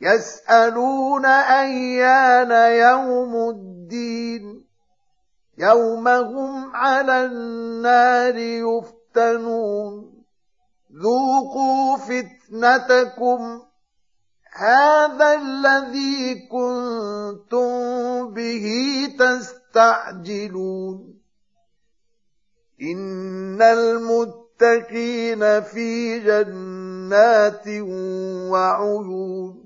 يسألون أيان يوم الدين. يوم هم على النار يفتنون. ذوقوا فتنتكم. هذا الذي كنتم به تستعجلون. إن المتقين في جنات وعيون.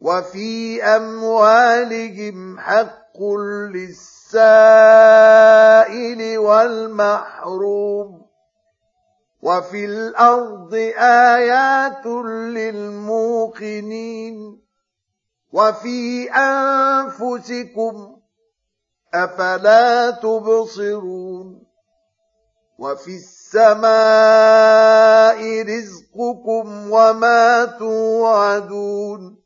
وفي أموالهم حق للسائل والمحروم وفي الأرض آيات للموقنين وفي أنفسكم أفلا تبصرون وفي السماء رزقكم وما توعدون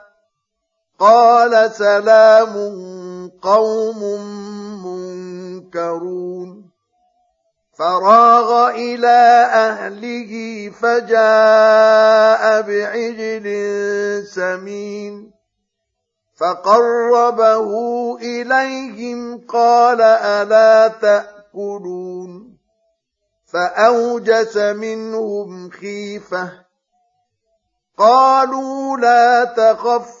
قال سلام قوم منكرون. فراغ إلى أهله فجاء بعجل سمين. فقربه إليهم قال ألا تأكلون. فأوجس منهم خيفة. قالوا لا تخف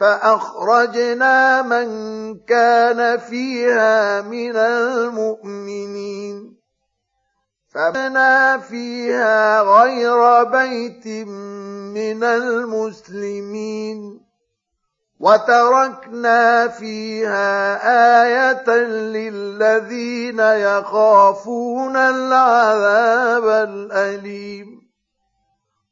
فأخرجنا من كان فيها من المؤمنين. فبنى فيها غير بيت من المسلمين. وتركنا فيها آية للذين يخافون العذاب الأليم.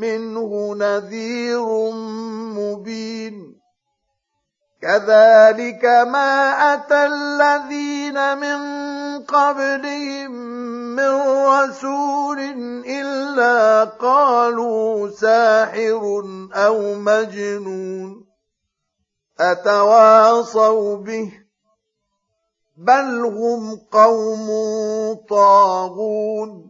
منه نذير مبين. كذلك ما أتى الذين من قبلهم من رسول إلا قالوا ساحر أو مجنون. أتواصوا به؟ بل هم قوم طاغون.